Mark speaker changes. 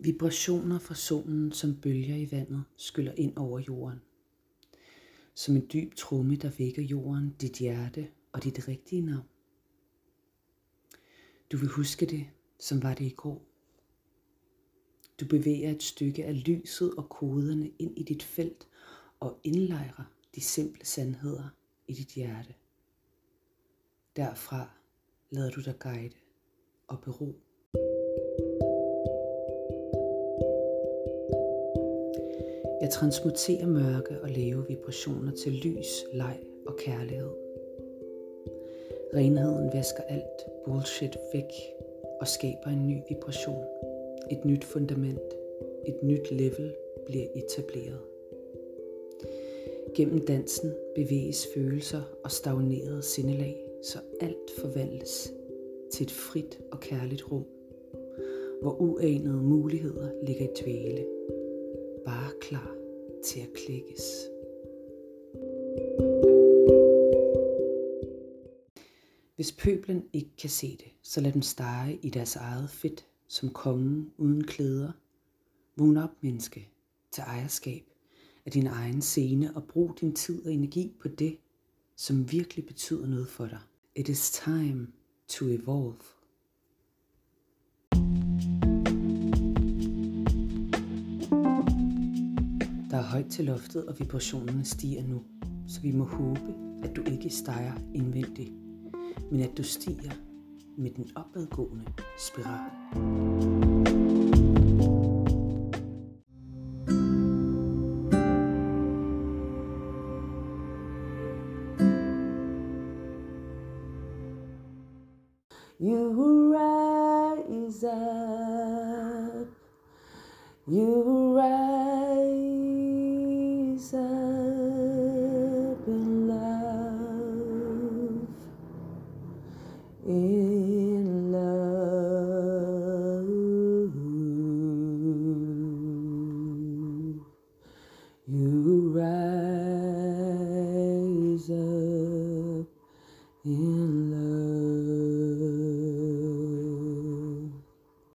Speaker 1: Vibrationer fra solen som bølger i vandet skyller ind over jorden. Som en dyb tromme, der vækker jorden, dit hjerte og dit rigtige navn. Du vil huske det, som var det i går. Du bevæger et stykke af lyset og koderne ind i dit felt og indlejrer de simple sandheder i dit hjerte. Derfra lader du dig guide og bero. Jeg transmuterer mørke og lave vibrationer til lys, leg og kærlighed. Renheden vasker alt bullshit væk og skaber en ny vibration. Et nyt fundament, et nyt level bliver etableret. Gennem dansen bevæges følelser og stagnerede sindelag, så alt forvandles til et frit og kærligt rum, hvor uanede muligheder ligger i dvæle, bare klar til at klikkes. Hvis pøblen ikke kan se det, så lad dem stege i deres eget fedt som kongen uden klæder. Vågn op, menneske, til ejerskab af din egen scene og brug din tid og energi på det, som virkelig betyder noget for dig. It is time to evolve. Der er højt til loftet, og vibrationerne stiger nu, så vi må håbe, at du ikke steger indvendigt, men at du stiger med den opadgående spiral. You rise up, you rise in love. You rise up in